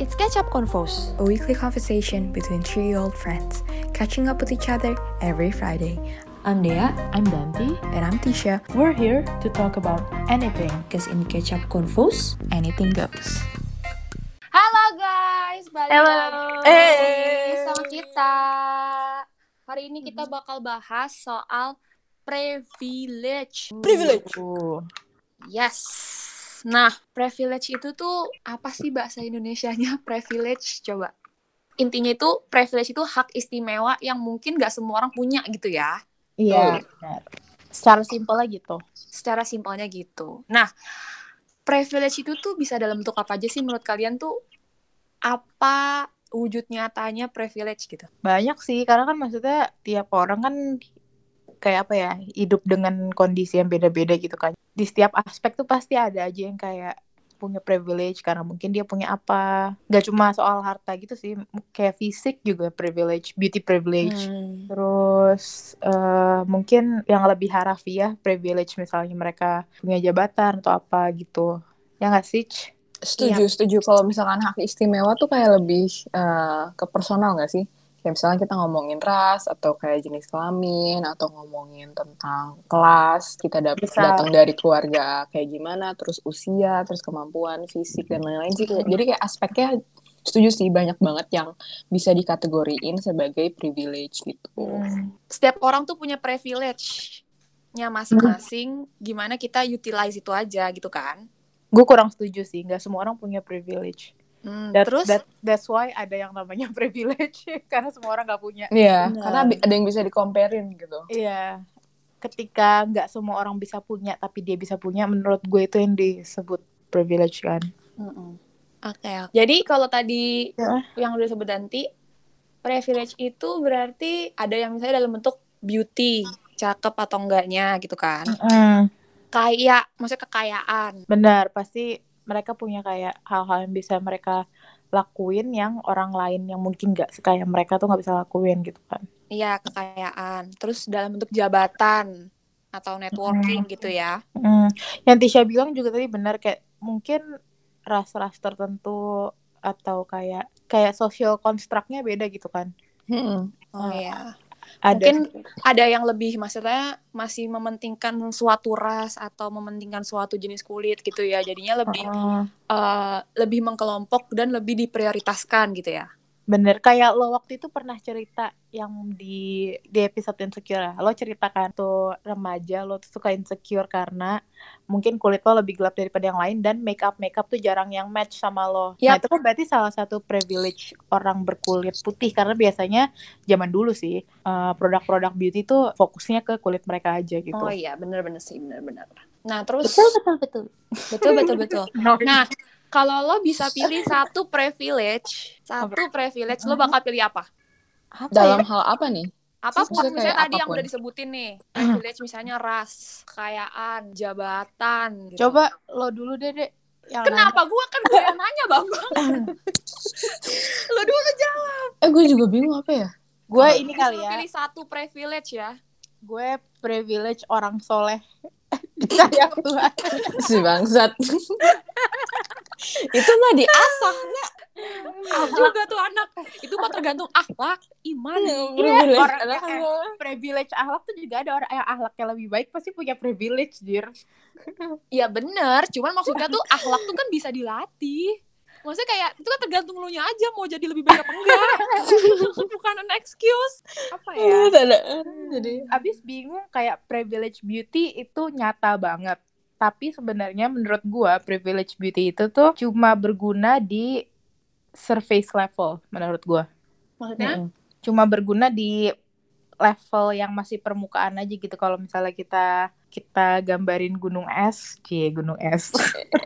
It's Catch Up a weekly conversation between three old friends, catching up with each other every Friday. I'm Dea, I'm Danti, And I'm Tisha. We're here to talk about anything. Because in Catch Up anything goes. Halo guys, balik Halo. lagi Hey. sama kita. Hari ini kita bakal bahas soal privilege. Privilege. Yes. Nah, privilege itu tuh apa sih bahasa Indonesianya privilege? Coba. Intinya itu privilege itu hak istimewa yang mungkin gak semua orang punya gitu ya. Iya. benar. Secara simpelnya gitu. Secara simpelnya gitu. Nah, privilege itu tuh bisa dalam bentuk apa aja sih menurut kalian tuh? Apa wujud nyatanya privilege gitu? Banyak sih, karena kan maksudnya tiap orang kan kayak apa ya, hidup dengan kondisi yang beda-beda gitu kan. Di setiap aspek tuh pasti ada aja yang kayak punya privilege karena mungkin dia punya apa. Gak cuma soal harta gitu sih, kayak fisik juga privilege, beauty privilege. Hmm. Terus eh, mungkin yang lebih harafiah privilege misalnya mereka punya jabatan atau apa gitu. Ya nggak sih? Setuju, setuju. Kalau misalkan hak istimewa tuh kayak lebih eh, ke personal nggak sih? Kayak misalnya kita ngomongin ras, atau kayak jenis kelamin, atau ngomongin tentang kelas, kita dap- Bisa. datang dari keluarga kayak gimana, terus usia, terus kemampuan fisik, dan lain-lain sih. Jadi kayak aspeknya setuju sih, banyak banget yang bisa dikategoriin sebagai privilege gitu. Setiap orang tuh punya privilege-nya masing-masing. Gimana kita utilize itu aja gitu kan? Gue kurang setuju sih, nggak semua orang punya privilege. Hmm, That- terus that- that's why ada yang namanya privilege karena semua orang nggak punya. Iya, Benar. karena ada yang bisa dikomparin gitu. Iya. Ketika nggak semua orang bisa punya tapi dia bisa punya, menurut gue itu yang disebut privilege kan. Oke, oke. Jadi kalau tadi Ya. yang udah sebut nanti privilege itu berarti ada yang misalnya dalam bentuk beauty, cakep atau enggaknya gitu kan. Mm, Kaya, maksudnya kekayaan. benar, pasti mereka punya kayak hal-hal yang bisa mereka lakuin yang orang lain yang mungkin nggak sekaya mereka tuh nggak bisa lakuin gitu kan. Iya, kekayaan. Terus dalam bentuk jabatan atau networking gitu ya. Mm, Yang Tisha bilang juga tadi benar kayak mungkin ras-ras tertentu atau kayak kayak social construct-nya beda gitu kan. Hmm. Oh iya. Ada Mungkin ada yang lebih maksudnya masih mementingkan suatu ras atau mementingkan suatu jenis kulit gitu ya. Jadinya lebih Heeh. eh, lebih mengkelompok dan lebih diprioritaskan gitu ya. Bener, kayak lo waktu itu pernah cerita yang di di episode insecure ya. Lo ceritakan tuh remaja lo tuh suka insecure karena mungkin kulit lo lebih gelap daripada yang lain dan make up make up tuh jarang yang match sama lo. Nah Yap. itu kan berarti salah satu privilege orang berkulit putih karena biasanya zaman dulu sih eh, produk-produk beauty tuh fokusnya ke kulit mereka aja gitu. Oh iya, bener-bener sih, bener-bener. Nah, terus betul betul betul. betul betul betul. Nah, kalau lo bisa pilih satu privilege, satu privilege, lo bakal pilih apa? Apa Dalam ya? hal apa nih? Apa pun, Maksudnya misalnya kayak tadi yang apa pun. udah disebutin nih, privilege misalnya ras, kekayaan, jabatan. Gitu. Coba lo dulu deh deh. Yang Kenapa gua kan gue yang nanya bang? lo dulu jawab. Eh, gue juga bingung apa ya? Gue ini kali ya. Pilih satu privilege ya. gue privilege orang soleh sayang Tuhan Si bangsat. Itu mah diasah. Ah, juga tuh anak. Itu mah tergantung akhlak, iman. Privilege. orang Anak yang gue. privilege akhlak tuh juga ada orang yang akhlaknya lebih baik pasti punya privilege dir Iya bener, cuman maksudnya tuh akhlak tuh kan bisa dilatih. Maksudnya kayak itu kan tergantung lu nya aja mau jadi lebih baik apa enggak. Bukan an excuse. Apa ya? Iya, ada. Jadi abis bingung kayak privilege beauty itu nyata banget tapi sebenarnya menurut gue privilege beauty itu tuh cuma berguna di surface level menurut gue Maksudnya? cuma berguna di level yang masih permukaan aja gitu kalau misalnya kita kita gambarin gunung es, cie gunung es.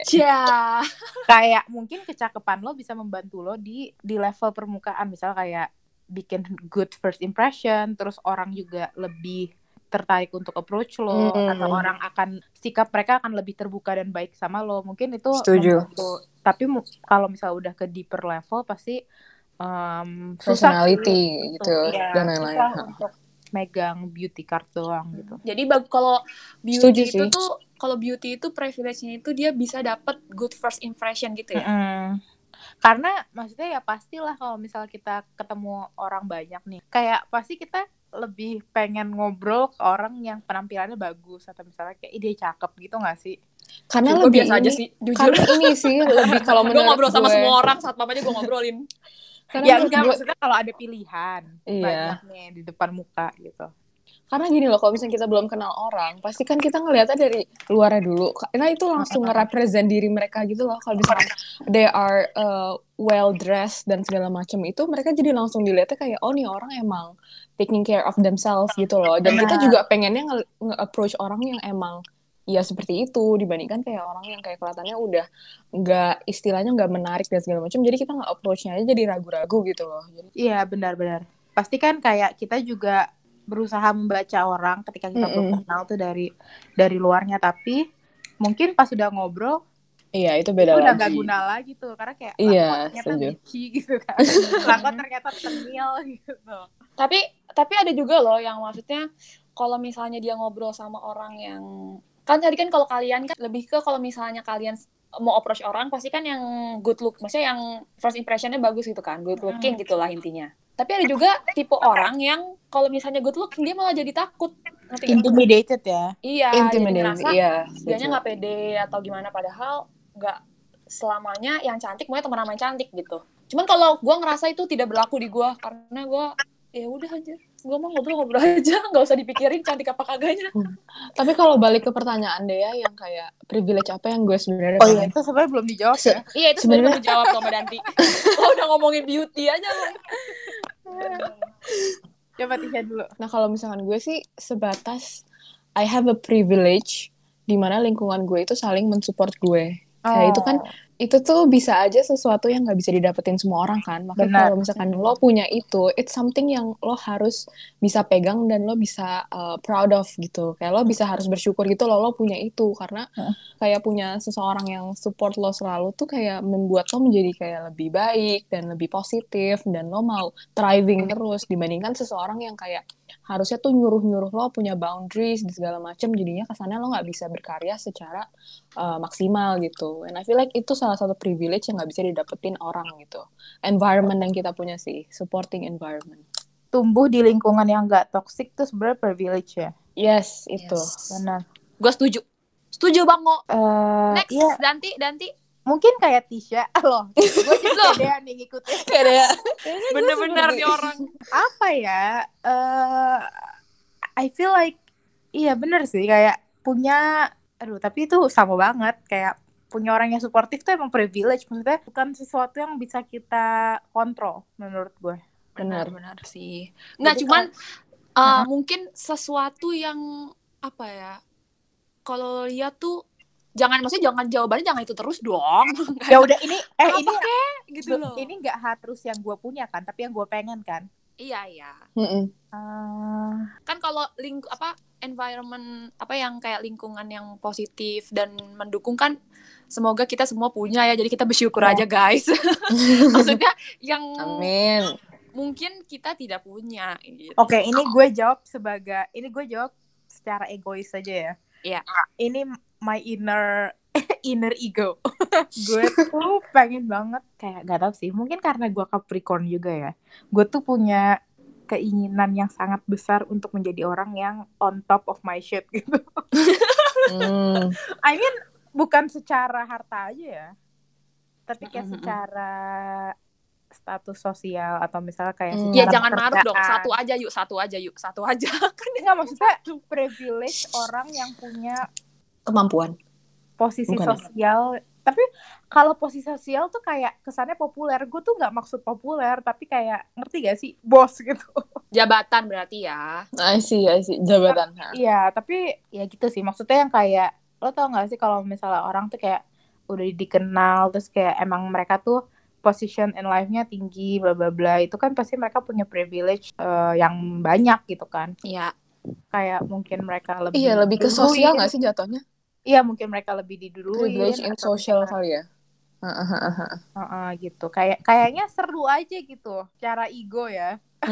Ya. kayak mungkin kecakapan lo bisa membantu lo di di level permukaan misal kayak bikin good first impression terus orang juga lebih tertarik untuk approach lo Hmm. atau orang akan sikap mereka akan lebih terbuka dan baik sama lo mungkin itu Setuju. membantu. tapi kalau misalnya udah ke deeper level pasti um, susah personality gitu untuk- iya, dan lain-lain. susah untuk megang beauty card doang gitu Jadi kalau beauty Setuju itu sih. tuh kalau beauty itu privilege-nya itu dia bisa dapat good first impression gitu ya. Mm-mm. karena maksudnya ya pastilah kalau misal kita ketemu orang banyak nih kayak pasti kita lebih pengen ngobrol ke orang yang penampilannya bagus atau misalnya kayak ide cakep gitu gak sih Karena gue lebih biasa aja ini- sih jujur Karena ini sih lebih kalau gue menurut ngobrol sama gue- semua orang saat papanya gue ngobrolin Karena ya enggak gue- maksudnya kalau ada pilihan Iya. banyak nih di depan muka gitu Karena gini loh, kalau misalnya kita belum kenal orang, pasti kan kita ngelihatnya dari luarnya dulu. Karena itu langsung nge-represent diri mereka gitu loh. Kalau misalkan they are uh, well dressed dan segala macam itu, mereka jadi langsung dilihatnya kayak oh nih orang emang taking care of themselves gitu loh. Dan kita Benar. juga pengennya nge- nge-approach orang yang emang ya seperti itu dibandingkan kayak orang yang kayak kelihatannya udah nggak istilahnya nggak menarik dan segala macam. Jadi kita nggak approach-nya aja jadi ragu-ragu gitu loh. Iya benar-benar pasti kan kayak kita juga berusaha membaca orang ketika kita belum Mm-mm. kenal tuh dari dari luarnya tapi mungkin pas sudah ngobrol iya itu itu beda udah lagi. gak guna lagi tuh karena kayak Iya, ternyata bitchy gitu kan ternyata tengil gitu tapi tapi ada juga loh yang maksudnya kalau misalnya dia ngobrol sama orang yang kan tadi kan kalau kalian kan lebih ke kalau misalnya kalian mau approach orang pasti kan yang good look maksudnya yang first impressionnya bagus gitu kan good looking gitulah intinya. Tapi ada juga tipe orang yang kalau misalnya good looking dia malah jadi takut. Ngerti nggak? intimidated ya? Iya jadi Intimidating, ngerasa iya. dianya nggak pede atau gimana padahal nggak selamanya yang cantik maunya teman sama yang cantik gitu. Cuman kalau gue ngerasa itu tidak berlaku di gue karena gue ya udah aja. Gue mau ngobrol-ngobrol aja nggak usah dipikirin cantik apa kagaknya. Tapi kalau balik ke pertanyaan Dea yang kayak privilege apa yang gue sebenarnya oh iya itu sebenarnya belum dijawab Se- ya. Iya itu sebenarnya belum dijawab Mbak Danti. Lo udah ngomongin beauty aja lo coba Tisha dulu. Nah kalau misalkan gue sih sebatas I have a privilege di mana lingkungan gue itu saling mensupport gue. Kayak itu kan itu tuh bisa aja sesuatu yang nggak bisa didapetin semua orang kan. Makanya Benar. kalau misalkan lo punya itu, it's something yang lo harus bisa pegang dan lo bisa uh, proud of gitu. Kayak lo bisa harus bersyukur gitu lo lo punya itu karena kayak punya seseorang yang support lo selalu tuh kayak membuat lo menjadi kayak lebih baik dan lebih positif dan lo mau thriving terus dibandingkan seseorang yang kayak harusnya tuh nyuruh-nyuruh lo punya boundaries dan segala macam jadinya kesannya lo nggak bisa berkarya secara uh, maksimal gitu. And I feel like itu salah satu privilege yang nggak bisa didapetin orang gitu. Environment yang kita punya sih, supporting environment. tumbuh di lingkungan yang gak toxic tuh sebenarnya privilege ya Yes, itu. benar gue setuju setuju bango Eh, next iya Danti Danti mungkin kayak Tisha. Loh gue jadi Loh. pede nih ngikutin. Kayak bener-bener nih orang. Apa ya? Eh I feel like iya bener sih. Kayak punya aduh tapi itu sama banget. Kayak punya orang yang suportif tuh emang privilege. Maksudnya bukan sesuatu yang bisa kita kontrol menurut gue. Benar. benar sih. Nggak Jadi cuman uh, mungkin sesuatu yang apa ya kalau lihat tuh jangan maksudnya jangan jawabannya jangan itu terus dong ya udah ini eh Apa ini gitu loh ini nggak harus yang gue punya kan tapi yang gue pengen kan iya iya Mm-mm. Eh, kan kalau ling apa environment apa yang kayak lingkungan yang positif dan mendukung kan semoga kita semua punya ya jadi kita bersyukur Ya. aja guys maksudnya yang Amin. mungkin kita tidak punya gitu. Oke, ini gue jawab sebagai ini gue jawab secara egois saja ya. Iya. Ini my inner inner ego. gue tuh pengen banget kayak gak tau sih, mungkin karena gue Capricorn juga ya. Gue tuh punya keinginan yang sangat besar untuk menjadi orang yang on top of my shit gitu. Mm. I mean bukan secara harta aja ya. Tapi kayak Mm-mm. secara status sosial atau misalnya kayak secara ya jangan maruk dong satu aja yuk satu aja yuk satu aja Enggak maksudnya privilege orang yang punya Kemampuan. posisi Bukan ya? sosial. Tapi kalau posisi sosial tuh kayak kesannya populer. Gue tuh nggak maksud populer, tapi kayak ngerti gak sih bos gitu. jabatan berarti ya I see, I see. Jabatan. Iya, tapi ya gitu sih. Maksudnya yang kayak lo tau gak sih kalau misalnya orang tuh kayak udah dikenal terus kayak emang mereka tuh position in life-nya tinggi bla bla bla itu kan pasti mereka punya privilege eh, yang banyak gitu kan Iya kayak mungkin mereka lebih Iya, lebih ke sosial diduluin. nggak sih jatuhnya? Iya mungkin mereka lebih diduluin Privilege in social kali ya. Heeh. Heeh, gitu kayak kayaknya seru aja gitu cara ego ya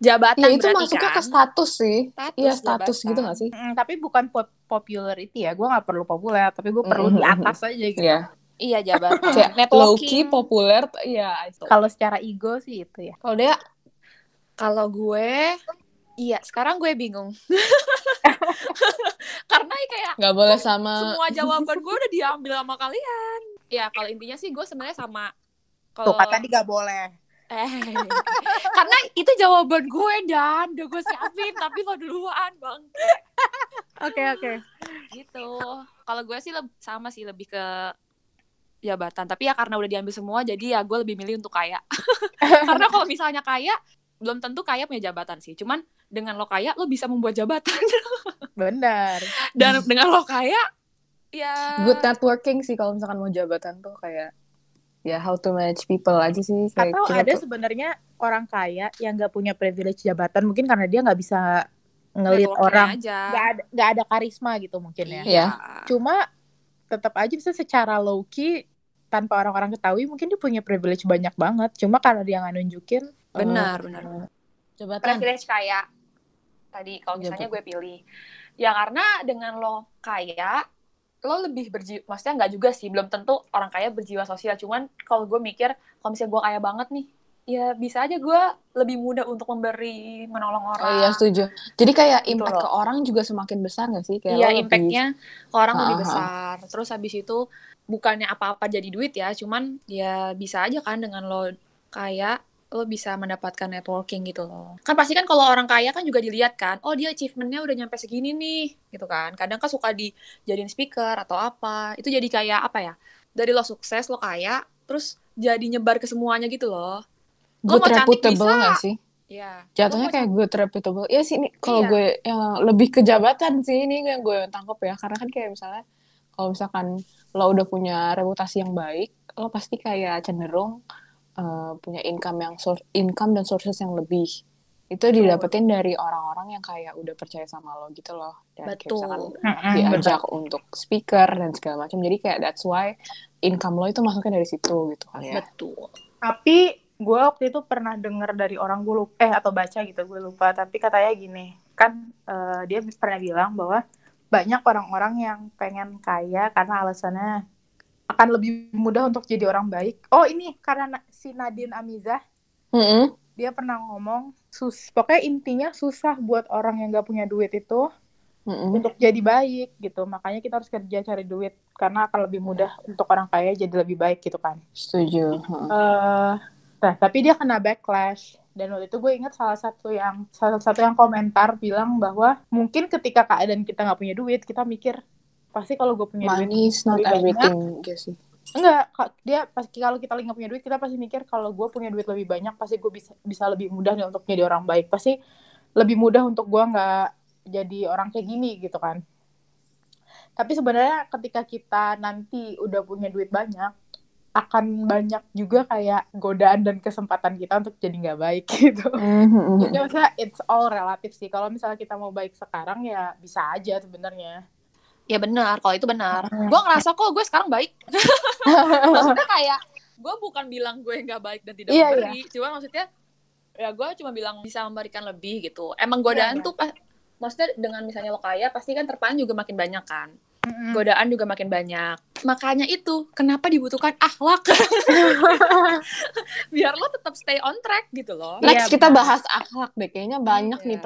jabatan Iya, itu berarti masuknya kan ke status sih. Status, Iya, status jabatan. gitu nggak sih? Mm, tapi bukan pop popularity ya gue nggak perlu populer tapi gue perlu di Mhm, mhm. atas aja gitu Iya. Iya jabatan. Kayak low key Networking. populer, iya. I saw. Kalau secara ego sih itu ya. Kalau dia Kalau gue, iya sekarang gue bingung. Karena kayak nggak boleh sama semua jawaban gue udah diambil sama kalian. Ya kalau intinya sih gue sebenarnya sama. Tuh Kalau kan tadi gak boleh. eh, karena itu jawaban gue dan udah gue siapin tapi lo duluan bang. Oke oke. Gitu. Kalau gue sih sama sih lebih ke jabatan. Tapi ya karena udah diambil semua jadi ya gue lebih milih untuk kaya. karena kalau misalnya kaya belum tentu kaya punya jabatan sih. Cuman dengan lo kaya lo bisa membuat jabatan. Benar. Dan dengan lo kaya ya good networking sih kalau misalkan mau jabatan tuh kayak ya how to manage people aja sih kayak Atau kita ada tuh- sebenarnya orang kaya yang nggak punya privilege jabatan mungkin karena dia nggak bisa ngelit orang, aja. nggak ada nggak ada karisma gitu mungkin ya. Iya. Cuma tetap aja bisa secara low key tanpa orang-orang ketahui mungkin dia punya privilege banyak banget. Cuma karena dia nggak nunjukin. Benar, benar. jabatan privilege kaya tadi kalau misalnya gue pilih. Ya karena dengan lo kaya lo lebih berjiwa maksudnya nggak juga sih belum tentu orang kaya berjiwa sosial. Cuman kalau gue mikir kalau misalnya gue kaya banget nih ya bisa aja gue lebih mudah untuk memberi menolong orang oh iya setuju. Jadi kayak Gitu impact loh. ke orang juga semakin besar gak sih? Kayak iya lebih- impactnya ke orang lebih Ah, ah. besar. Terus habis itu bukannya apa-apa jadi duit ya cuman ya bisa aja kan dengan lo kaya lo bisa mendapatkan networking gitu loh. Kan pasti kan kalau orang kaya kan juga dilihat kan oh dia achievementnya udah nyampe segini nih gitu kan. Kadang kan suka dijadiin speaker atau apa. Itu jadi kayak apa ya dari lo sukses lo kaya terus jadi nyebar ke semuanya gitu loh. Lo good mau cantik reputable bisa. gak sih? Ya jatuhnya Lo mau kayak good reputable. Ya sih ini kalau Iya. gue yang lebih ke jabatan sih ini yang gue tangkap ya. Karena kan kayak misalnya kalau misalkan lo udah punya reputasi yang baik lo pasti kayak cenderung uh, punya income yang source income dan sources yang lebih. Itu didapetin dari orang-orang yang kayak udah percaya sama lo gitu loh. Dan kayak Betul. misalkan Mm-mm, diajak untuk speaker dan segala macam. Jadi kayak that's why income lo itu masuknya dari situ gitu kan ya. Betul. Tapi gue waktu itu pernah dengar dari orang gue lupa, eh atau baca gitu gue lupa. Tapi katanya gini, kan eh, dia pernah bilang bahwa banyak orang-orang yang pengen kaya karena alasannya akan lebih mudah untuk jadi orang baik. Oh ini karena na- si Nadine Amizah Mm-mm. dia pernah ngomong sus pokoknya intinya susah buat orang yang gak punya duit itu Mm-mm. untuk jadi baik gitu makanya kita harus kerja cari duit karena akan lebih mudah untuk orang kaya jadi lebih baik gitu kan setuju Heeh. eh nah tapi dia kena backlash dan waktu itu gue ingat salah satu yang salah satu yang komentar bilang bahwa mungkin ketika keadaan kita nggak punya duit kita mikir pasti kalau gue punya duit money is not lebih banyak. everything gitu sih enggak dia pas kalau kita lagi nggak punya duit kita pasti mikir kalau gue punya duit lebih banyak pasti gue bisa bisa lebih mudah nih untuk jadi orang baik. Pasti lebih mudah untuk gue nggak jadi orang kayak gini gitu kan. Tapi sebenarnya ketika kita nanti udah punya duit banyak akan banyak juga kayak godaan dan kesempatan kita untuk jadi nggak baik gitu. Jadi maksudnya it's all relative sih. Kalau misalnya kita mau baik sekarang ya bisa aja sebenarnya Ya benar, kalau itu benar. Hmm. Gue ngerasa kok gue sekarang baik. maksudnya kayak gue bukan bilang gue nggak baik dan tidak Iya, memberi, cuma maksudnya ya gue cuma bilang bisa memberikan lebih gitu. Emang godaan iya. tuh pas, maksudnya dengan misalnya lo kaya pasti kan terpaan juga makin banyak kan. Mm-mm. Godaan juga makin banyak. Makanya itu kenapa dibutuhkan akhlak. Biar lo tetap stay on track gitu loh. Next Iya, kita benar. bahas akhlak deh. Kayaknya banyak nih Iya.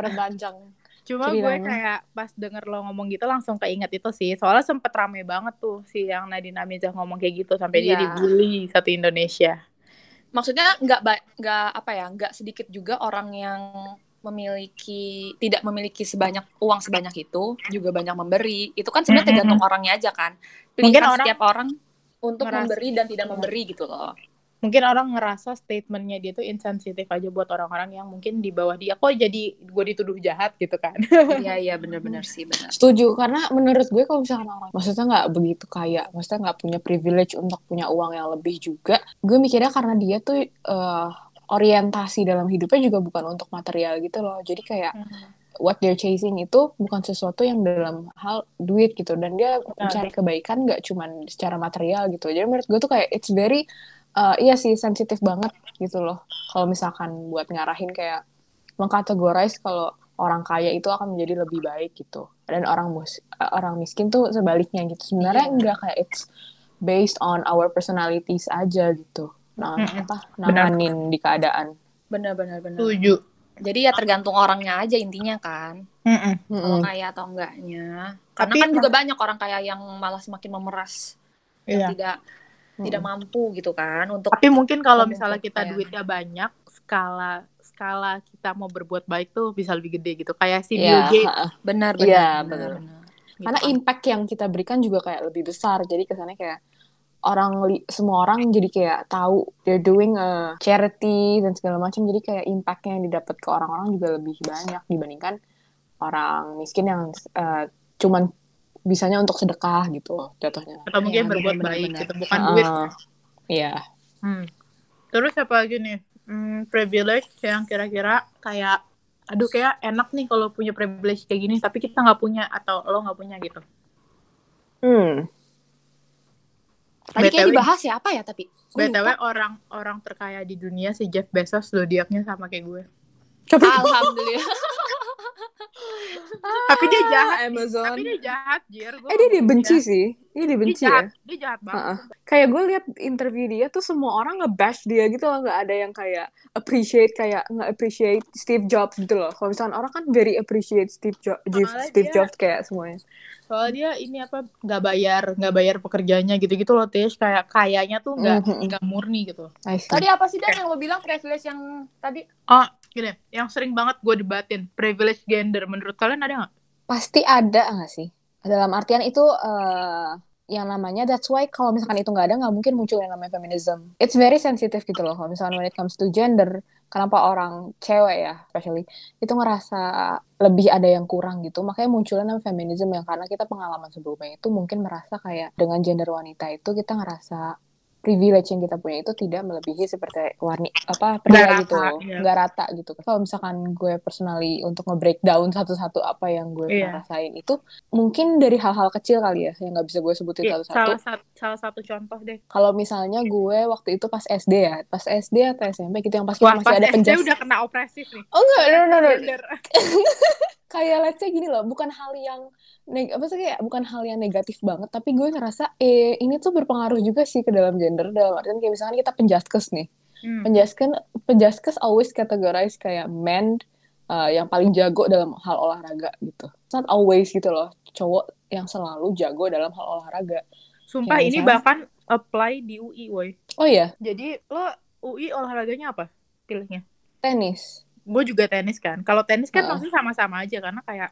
Cuma gue ceritanya. kayak pas denger lo ngomong gitu langsung keinget itu sih. Soalnya sempet rame banget tuh si yang Nadine Amizah ngomong kayak gitu sampai dia Iya. dibully satu Indonesia. maksudnya nggak nggak apa ya nggak sedikit juga orang yang memiliki tidak memiliki sebanyak uang sebanyak itu juga banyak memberi itu kan sebenarnya tergantung orangnya aja kan Mungkin pilihan orang setiap orang untuk merasa- memberi dan tidak memberi gitu loh Mungkin orang ngerasa statementnya dia tuh insensitif aja buat orang-orang yang mungkin di bawah dia. Kok jadi gue dituduh jahat gitu kan. iya iya benar-benar sih benar Setuju, karena menurut gue kalau misalkan orang maksudnya nggak begitu kaya, maksudnya nggak punya privilege untuk punya uang yang lebih juga, gue mikirnya karena dia tuh eh, orientasi dalam hidupnya juga bukan untuk material gitu loh. Jadi kayak what they're chasing itu bukan sesuatu yang dalam hal duit gitu dan dia mencari kebaikan nggak cuman secara material gitu jadi menurut gue tuh kayak it's very uh, iya sih sensitif banget gitu loh kalau misalkan buat ngarahin kayak mengkategorize kalau orang kaya itu akan menjadi lebih baik gitu dan orang mus uh, orang miskin tuh sebaliknya gitu sebenarnya Iya. enggak kayak it's based on our personalities aja gitu. Nah, Mm-mm. apa Benar. nanganin di keadaan. Benar-benar benar. Setuju. Jadi ya tergantung orangnya aja intinya kan. Mm-mm. Kalau Mm-mm. kaya atau enggaknya. Karena Tapi- kan juga banyak orang kaya yang malah semakin memeras yang Iya. tidak Tidak mampu gitu kan untuk Tapi mungkin kalau misalnya kita kepercayaan. duitnya banyak, skala skala kita mau berbuat baik tuh bisa lebih gede gitu. Kayak si Bill Iya, Gates. benar Iya, benar benar. benar. benar. gitu Karena kan. impact yang kita berikan juga kayak lebih besar. Jadi kesannya kayak orang li- semua orang jadi kayak tahu they're doing a charity dan segala macam. Jadi kayak impactnya yang didapat ke orang-orang juga lebih banyak dibandingkan orang miskin yang eh, cuman bisanya untuk sedekah gitu jatuhnya. Atau mungkin Iya, berbuat benar, baik gitu, bukan Ah, duit. Iya. Hmm. Terus apa lagi nih? Hmm, privilege yang kira-kira kayak aduh kayak enak nih kalau punya privilege kayak gini tapi kita nggak punya atau lo nggak punya gitu. Hmm. Tadi kayak dibahas ya apa ya tapi BTW orang orang terkaya di dunia si Jeff Bezos zodiaknya sama kayak gue. Alhamdulillah. tapi dia jahat. Amazon. Tapi dia jahat, Jir. Gua Eh dia dibenci dia. sih. Dia Dia dibenci jahat, ya. dia jahat banget. Heeh. Kayak gue liat interview dia tuh semua orang nge-bash dia gitu loh. Nggak ada yang kayak appreciate kayak nggak appreciate Steve Jobs gitu loh. Kalau misalnya orang kan very appreciate Steve, jo Soalnya Steve dia- Jobs kayak semuanya. Soalnya dia ini apa nggak bayar nggak bayar pekerjaannya gitu-gitu loh Tish kayak kayaknya tuh nggak Mhm. nggak murni gitu. Tadi apa sih Dan yang lo bilang privilege yang tadi? Oh gini, yang sering banget gue debatin privilege gender menurut kalian ada nggak? Pasti ada nggak sih? Dalam artian itu eh, yang namanya that's why kalau misalkan itu nggak ada nggak mungkin muncul yang namanya feminism. It's very sensitive gitu loh. Kalau misalkan when it comes to gender, kenapa orang cewek ya, especially itu ngerasa lebih ada yang kurang gitu. Makanya munculnya namanya feminism yang karena kita pengalaman sebelumnya itu mungkin merasa kayak dengan gender wanita itu kita ngerasa privilege yang kita punya itu tidak melebihi seperti warni apa pria gitu rata, loh. ya. nggak rata gitu kalau misalkan gue personally untuk nge-breakdown satu-satu apa yang gue Iya. rasain itu mungkin dari hal-hal kecil kali ya yang nggak bisa gue sebutin Iya, satu-satu salah satu salah satu contoh deh. kalau misalnya gue waktu itu pas SD ya pas SD atau SMP gitu yang pas Wah masih pas ada penjas udah kena opresif nih. oh enggak no no no Gender. kayak let's say gini loh bukan hal yang neg apa sih kayak bukan hal yang negatif banget tapi gue ngerasa eh ini tuh berpengaruh juga sih ke dalam gender dalam artian kayak misalnya kita penjaskes nih Hmm. penjaskes penjaskes always categorize kayak men uh, yang paling jago dalam hal olahraga gitu It's not always gitu loh cowok yang selalu jago dalam hal olahraga Sumpah Ya, ini bahkan apply di UI woi. oh iya Jadi lo UI olahraganya apa pilihnya? tenis Gue juga tenis kan. Kalau tenis kan maksudnya sama-sama aja karena kayak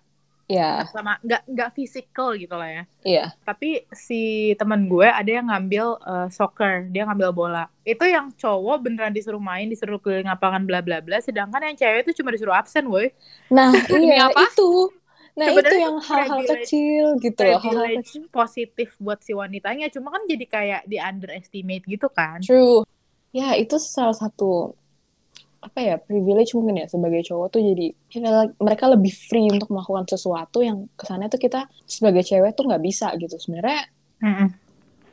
ya sama nggak nggak physical gitu lah ya. iya Tapi si teman gue ada yang ngambil uh, soccer, dia ngambil bola. Itu yang cowok beneran disuruh main, disuruh keliling lapangan bla bla bla, sedangkan yang cewek itu cuma disuruh absen, woi. nah iya apa? itu nah Sebenarnya itu yang hal-hal kecil gitu loh hal-hal kecil positif buat si wanitanya, cuma kan jadi kayak di underestimate gitu kan. True. Ya, itu salah satu apa ya privilege mungkin ya sebagai cowok tuh jadi ya, mereka lebih free untuk melakukan sesuatu yang kesannya tuh kita sebagai cewek tuh nggak bisa gitu sebenarnya Mm-mm.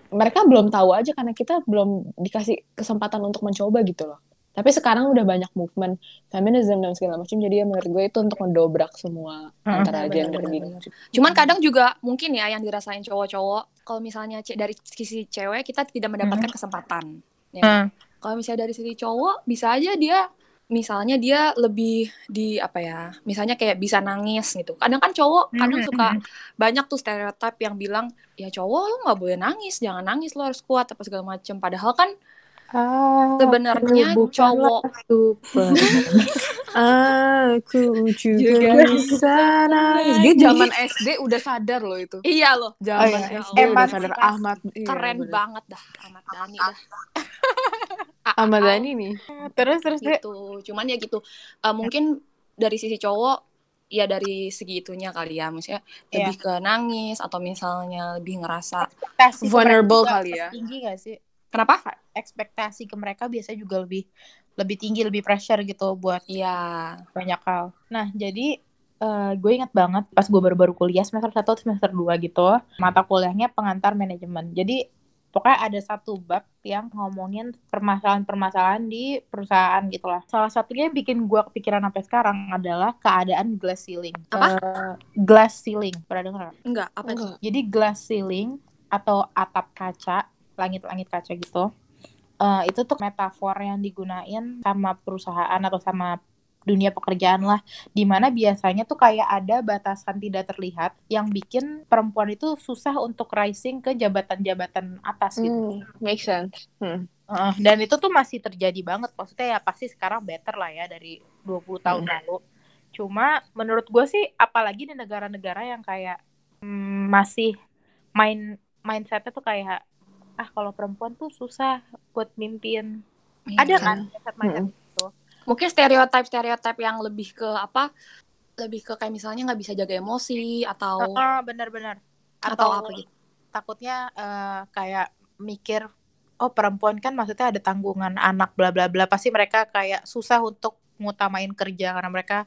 mereka belum tahu aja karena kita belum dikasih kesempatan untuk mencoba gitu loh tapi sekarang udah banyak movement feminism dan segala macam jadi ya menurut gue itu untuk mendobrak semua Mm-mm. antara Benar, gender benar, gini benar. Cuman kadang juga mungkin ya yang dirasain cowok-cowok kalau misalnya dari sisi cewek kita tidak mendapatkan kesempatan. Ya. Hmm. Kalau misalnya dari sisi cowok bisa aja dia misalnya dia lebih di apa ya misalnya kayak bisa nangis gitu kadang kan cowok kadang Mhm, suka mhm. banyak tuh stereotip yang bilang ya cowok lo nggak boleh nangis jangan nangis lo harus kuat apa segala macem padahal kan sebenarnya cowok aku juga, Juga bisa nangis dia zaman SD udah sadar loh itu iya loh zaman Oh, iya. SD udah Emansipasi. sadar Ahmad iya, keren bener. banget dah Ahmad Dhani dah Ahmad Dhani nih. Terus terus gitu. Cuman ya gitu. Eh, mungkin dari sisi cowok ya dari segi itunya kali ya. Maksudnya Iya. lebih ke nangis atau misalnya lebih ngerasa ekspektasi Vulnerable kali ya. tinggi gak sih? Kenapa? Ekspektasi ke mereka biasanya juga lebih lebih tinggi lebih pressure gitu buat ya banyak hal. Nah jadi eh, gue ingat banget pas gue baru-baru kuliah semester 1 atau semester 2 gitu mata kuliahnya pengantar manajemen. Jadi pokoknya ada satu bab yang ngomongin permasalahan-permasalahan di perusahaan gitu lah salah satunya yang bikin gue kepikiran sampai sekarang adalah keadaan glass ceiling Apa? Eh, glass ceiling pernah dengar nggak? enggak apa itu Enggak. Jadi glass ceiling atau atap kaca langit-langit kaca gitu. Eh, itu tuh metafor yang digunain sama perusahaan atau sama dunia pekerjaan lah di mana biasanya tuh kayak ada batasan tidak terlihat yang bikin perempuan itu susah untuk rising ke jabatan-jabatan atas gitu. Hmm, make sense. Hmm. Heeh, dan itu tuh masih terjadi banget. Maksudnya ya pasti sekarang better lah ya dari 20 tahun Hmm. lalu. Cuma menurut gue sih apalagi di negara-negara yang kayak mm, masih main mindsetnya tuh kayak ah kalau perempuan tuh susah buat mimpin. Ada Iya. kan mindset mindset Hmm. Mungkin stereotip-stereotip yang lebih ke apa? Lebih ke kayak misalnya nggak bisa jaga emosi atau Heeh, benar-benar. atau apa gitu. takutnya eh, kayak mikir oh perempuan kan maksudnya ada tanggungan anak bla bla bla pasti mereka kayak susah untuk ngutamain kerja karena mereka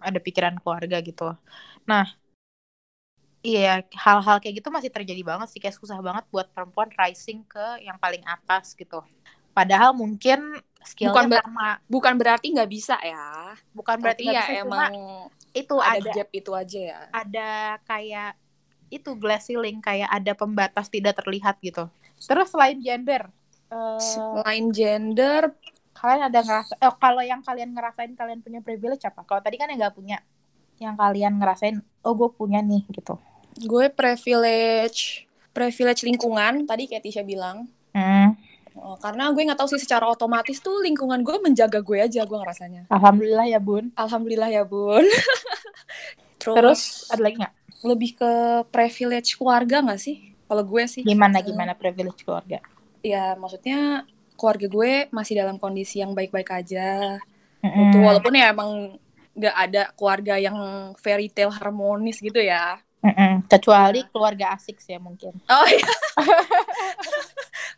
ada pikiran keluarga gitu. Nah, iya hal-hal kayak gitu masih terjadi banget sih kayak susah banget buat perempuan rising ke yang paling atas gitu. Padahal mungkin skillnya Bukan ber- sama, Bukan berarti nggak bisa ya. bukan berarti nggak ya bisa, emang itu ada, ada gap itu aja ya. ada kayak itu glass ceiling kayak ada pembatas tidak terlihat gitu. Terus selain gender, eh, Selain gender, kalian ada ngerasa, eh, kalau yang kalian ngerasain kalian punya privilege apa? Kalau tadi kan yang nggak punya, yang kalian ngerasain, oh gue punya nih gitu. gue privilege privilege lingkungan tadi kayak Tisha bilang. Hmm. Oh, karena gue nggak tahu sih secara otomatis tuh lingkungan gue menjaga gue aja gue ngerasanya. Alhamdulillah ya bun. Alhamdulillah ya bun. Terus, Terus ada lagi nggak? lebih ke privilege keluarga nggak sih? Kalau gue sih. Gimana Eh, gimana privilege keluarga? Ya maksudnya keluarga gue masih dalam kondisi yang baik-baik aja. Mm-mm. Gitu, walaupun ya emang nggak ada keluarga yang fairy tale harmonis gitu ya. Mm-mm. Kecuali keluarga asik sih ya mungkin. Oh iya.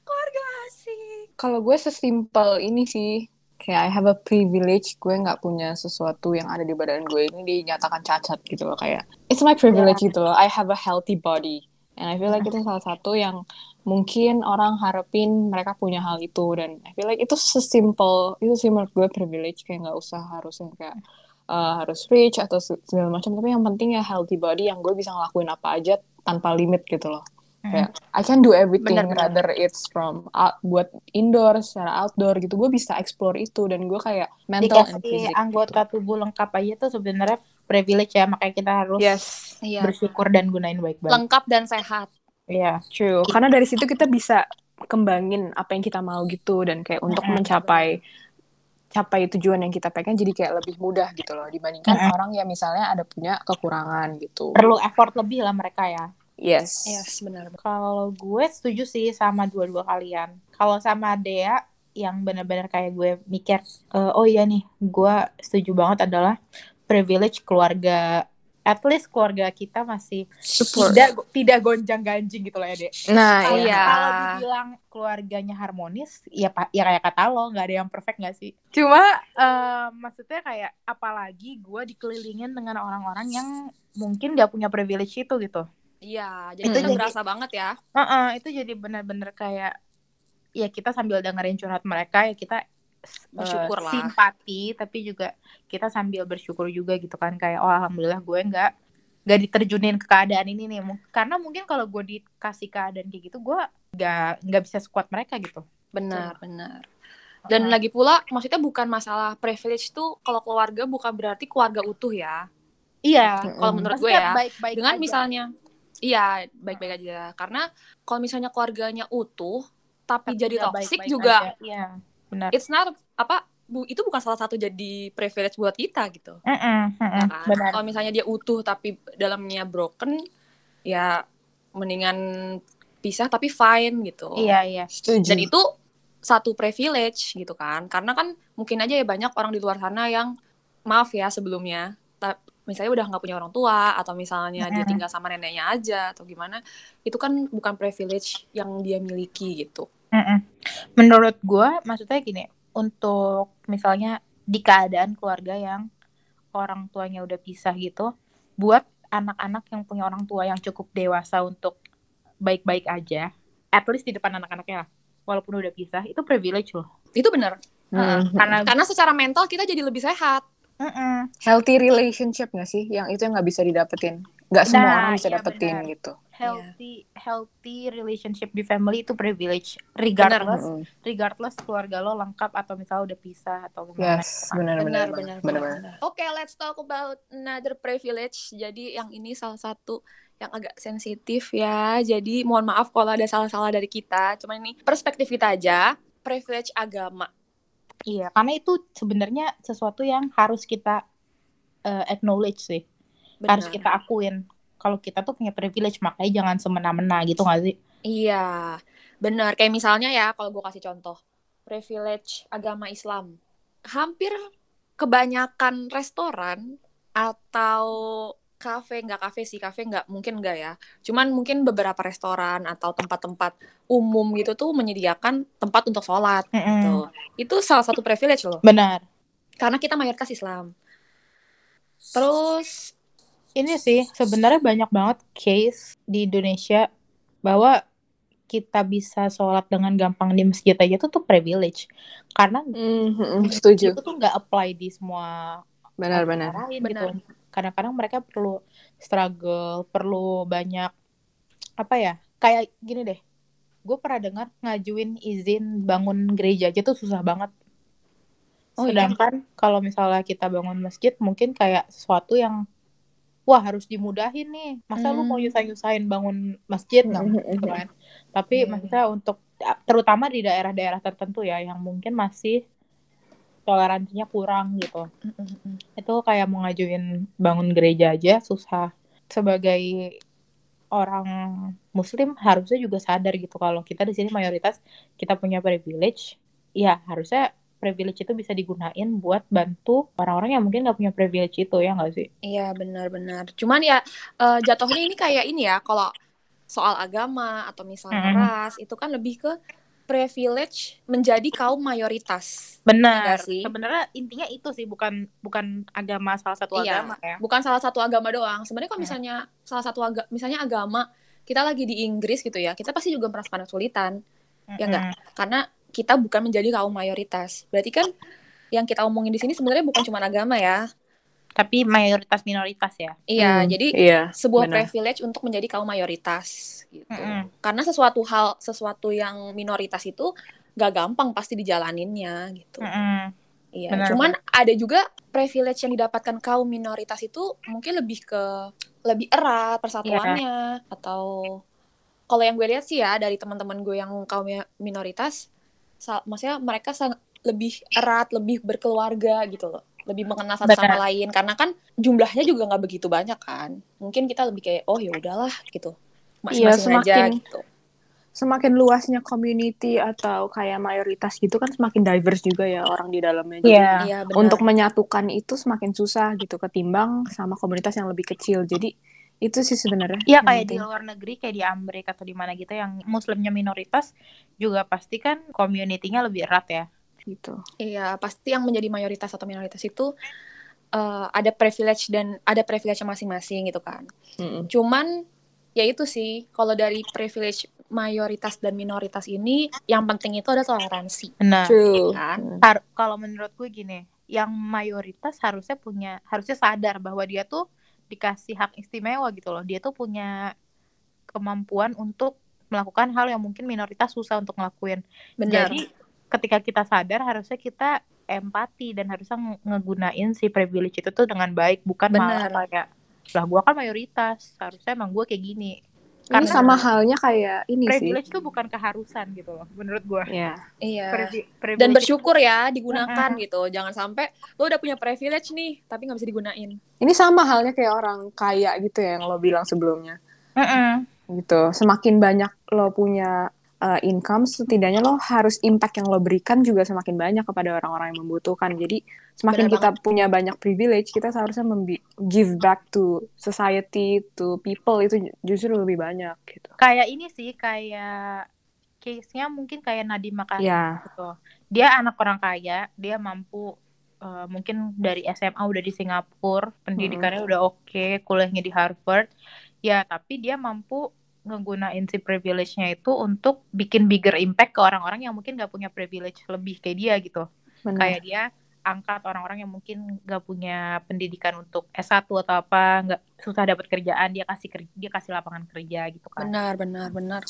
keluarga asik. Kalau gue sesimpel ini sih, kayak I have a privilege, gue nggak punya sesuatu yang ada di badan gue ini dinyatakan cacat gitu loh kayak it's my privilege gitu loh. I have a healthy body, and I feel like itu salah satu yang mungkin orang harapin mereka punya hal itu dan I feel like itu sesimpel itu sih menurut gue privilege kayak nggak usah harus yang kayak uh, harus rich atau se- segala macam tapi yang penting ya healthy body yang gue bisa ngelakuin apa aja tanpa limit gitu loh kayak I can do everything Benar-benar. rather it's from out, buat indoor secara outdoor gitu gue bisa explore itu dan gue kayak mental and Dikasih physical anggota tubuh lengkap aja tuh sebenarnya privilege ya makanya kita harus yes Iya. bersyukur dan gunain baik-baik. Lengkap dan sehat. Iya. true karena dari situ kita bisa kembangin apa yang kita mau gitu dan kayak untuk Mm-mm. mencapai capai tujuan yang kita pengen jadi kayak lebih mudah gitu loh dibandingkan Mm-mm. orang yang misalnya ada punya kekurangan gitu Perlu effort lebih lah mereka ya. yes Yes, benar. Kalau gue setuju sih sama dua-dua kalian. Kalau sama Dea yang benar-benar kayak gue mikir, eh, oh iya nih, gue setuju banget adalah privilege keluarga. At least keluarga kita masih support tidak tidak gonjang ganjing gitu loh ya Dek. nah Kalau iya. kalau dibilang keluarganya harmonis, ya pak, ya kayak kata lo, nggak ada yang perfect nggak sih? Cuma eh, maksudnya kayak apalagi gue dikelilingin dengan orang-orang yang mungkin nggak punya privilege itu gitu. Iya, jadi Itu kita jadi- berasa banget ya. Heeh, itu jadi benar-benar kayak ya kita sambil dengerin curhat mereka ya kita eh, Bersyukur lah. simpati tapi juga kita sambil bersyukur juga gitu kan kayak oh alhamdulillah gue nggak nggak diterjunin ke keadaan ini nih karena mungkin kalau gue dikasih keadaan kayak gitu gue nggak nggak bisa sekuat mereka gitu Benar, benar. Dan Heeh. lagi pula, maksudnya bukan masalah privilege tuh kalau keluarga bukan berarti keluarga utuh ya. iya Kalau menurut gue Maksudnya ya. baik-baik Dengan aja. misalnya, iya baik-baik aja. Karena kalau misalnya keluarganya utuh, tapi, Tapi jadi toxic juga, aja. Benar it's not apa bu, itu bukan salah satu jadi privilege buat kita gitu. Mm-mm, mm-mm, ya kan? benar Kalau misalnya dia utuh tapi dalamnya broken, ya mendingan pisah tapi fine gitu. iya iya setuju Dan itu satu privilege gitu kan. Karena kan mungkin aja ya banyak orang di luar sana yang maaf ya sebelumnya, misalnya udah nggak punya orang tua atau misalnya dia Mm-mm. tinggal sama neneknya aja atau gimana, itu kan bukan privilege yang dia miliki gitu. Mm-mm. Menurut gue, maksudnya gini, untuk misalnya di keadaan keluarga yang orang tuanya udah pisah gitu, buat anak-anak yang punya orang tua yang cukup dewasa untuk baik-baik aja, at least di depan anak-anaknya lah, walaupun udah pisah, itu privilege loh. Itu bener. Hmm. Karena Karena secara mental kita jadi lebih sehat. Mm-mm. healthy relationship gak sih yang itu yang nggak bisa didapetin nggak semua Nah, orang bisa iya dapetin benar. gitu healthy healthy relationship di family itu privilege regardless Mm-mm. regardless keluarga lo lengkap atau misalnya udah pisah atau gimana Yes, benar benar benar benar. benar. Oke, let's talk about another privilege. Jadi yang ini salah satu yang agak sensitif ya. Jadi mohon maaf kalau ada salah-salah dari kita. Cuman ini perspektif kita aja. Privilege agama. iya karena itu sebenarnya sesuatu yang harus kita uh, acknowledge sih harus Benar. kita akuin kalau kita tuh punya privilege makanya jangan semena-mena gitu gak sih Iya, benar. Kayak misalnya ya, kalau gue kasih contoh, privilege agama Islam. Hampir kebanyakan restoran atau kafe, nggak kafe sih, kafe nggak, mungkin nggak ya. Cuman mungkin beberapa restoran atau tempat-tempat umum gitu tuh menyediakan tempat untuk sholat gitu. Itu salah satu privilege loh, benar karena kita mayoritas Islam. Terus, ini sih sebenarnya banyak banget case di Indonesia bahwa kita bisa sholat dengan gampang di masjid aja tuh tuh privilege karena Mm-mm, setuju. itu tuh nggak apply di semua Benar benar. orang lain Benar. gitu kadang-kadang mereka perlu struggle perlu banyak apa ya kayak gini deh gue pernah dengar ngajuin izin bangun gereja aja tuh susah banget Oh, iya? sedangkan kalau misalnya kita bangun masjid mungkin kayak sesuatu yang wah harus dimudahin nih. Masa lu mau Hmm. nyusahin-nyusahin bangun masjid? Nggak gitu mhm. kan? Tapi Iya, maksudnya untuk terutama di daerah-daerah tertentu ya yang mungkin masih toleransinya kurang gitu. Itu kayak mau ngajuin bangun gereja aja susah. Sebagai orang muslim harusnya juga sadar gitu. Kalau kita di sini mayoritas kita punya privilege ya harusnya privilege itu bisa digunain buat bantu orang-orang yang mungkin nggak punya privilege itu ya nggak sih Iya benar-benar. Cuman ya eh, jatuhnya ini kayak ini ya kalau soal agama atau misalnya Mm-mm. ras itu kan lebih ke privilege menjadi kaum mayoritas. benar Iya sih? sebenarnya intinya itu sih bukan bukan agama salah satu Iya. agama ya Bukan salah satu agama doang. Sebenarnya kalau Ya. misalnya salah satu agama misalnya agama kita lagi di Inggris gitu ya, kita pasti juga merasakan kesulitan Ya nggak? Mm-mm. karena kita bukan menjadi kaum mayoritas. Berarti kan yang kita omongin di sini sebenarnya bukan cuma agama ya. tapi mayoritas minoritas ya Iya, Hmm, jadi Iya. sebuah benar. privilege untuk menjadi kaum mayoritas gitu. Mm-mm. Karena sesuatu hal sesuatu yang minoritas itu gak gampang pasti dijalaninnya gitu. Mm-mm. Iya, Benar, cuman ada juga privilege yang didapatkan kaum minoritas itu mungkin lebih ke lebih erat persatuannya atau kalau yang gue lihat sih ya dari teman-teman gue yang kaum minoritas maksudnya mereka lebih erat, lebih berkeluarga gitu loh. Lebih mengenal satu sama lain karena kan jumlahnya juga nggak begitu banyak kan. Mungkin kita lebih kayak oh ya udahlah gitu. Masing-masing Iya, aja semakin- gitu. Semakin luasnya community atau kayak mayoritas gitu kan semakin diverse juga ya orang di dalamnya. Jadi benar. untuk menyatukan itu semakin susah gitu ketimbang sama komunitas yang lebih kecil. Jadi itu sih sebenarnya. Iya yang kayak di penting. luar negeri kayak di Amerika atau di mana gitu yang muslimnya minoritas juga pasti kan community-nya lebih erat ya. gitu. Iya, pasti yang menjadi mayoritas atau minoritas itu eh, ada privilege dan ada privilege masing-masing gitu kan. Mm-mm. Cuman ya itu sih, kalau dari privilege mayoritas dan minoritas ini yang penting itu ada toleransi, Benar. True. kan? Har- kalau menurut gue gini, yang mayoritas harusnya punya harusnya sadar bahwa dia tuh dikasih hak istimewa gitu loh. Dia tuh punya kemampuan untuk melakukan hal yang mungkin minoritas susah untuk ngelakuin. Benar. Jadi ketika kita sadar harusnya kita empati dan harusnya nge- ngegunain si privilege itu tuh dengan baik bukan malah Benar. kayak lah gua kan mayoritas harusnya emang gua kayak gini Ini Karena sama halnya kayak ini sih. privilege tuh bukan keharusan gitu loh menurut gua Ya. Iya. Privilege Dan itu- bersyukur ya digunakan gitu. Jangan sampai lo udah punya privilege nih, tapi nggak bisa digunain. Ini sama halnya kayak orang kaya gitu ya yang lo bilang sebelumnya. Mm-mm. Gitu. Semakin banyak lo punya uh, income, setidaknya lo harus impact yang lo berikan juga semakin banyak kepada orang-orang yang membutuhkan. Jadi semakin Benar kita punya banyak privilege, kita seharusnya give back to society, to people itu justru lebih banyak gitu. kayak ini sih kayak case-nya mungkin kayak Nadiem Makarim Ya. gitu. Dia anak orang kaya, dia mampu eh, mungkin dari SMA udah di Singapura, pendidikannya udah oke, kuliahnya di Harvard. Ya, tapi dia mampu ngegunain si privilege-nya itu untuk bikin bigger impact ke orang-orang yang mungkin gak punya privilege lebih kayak dia gitu. Benar. Kayak dia angkat orang-orang yang mungkin nggak punya pendidikan untuk S1 atau apa, nggak susah dapat kerjaan, dia kasih kerja, dia kasih lapangan kerja gitu kan. Benar, benar, benar.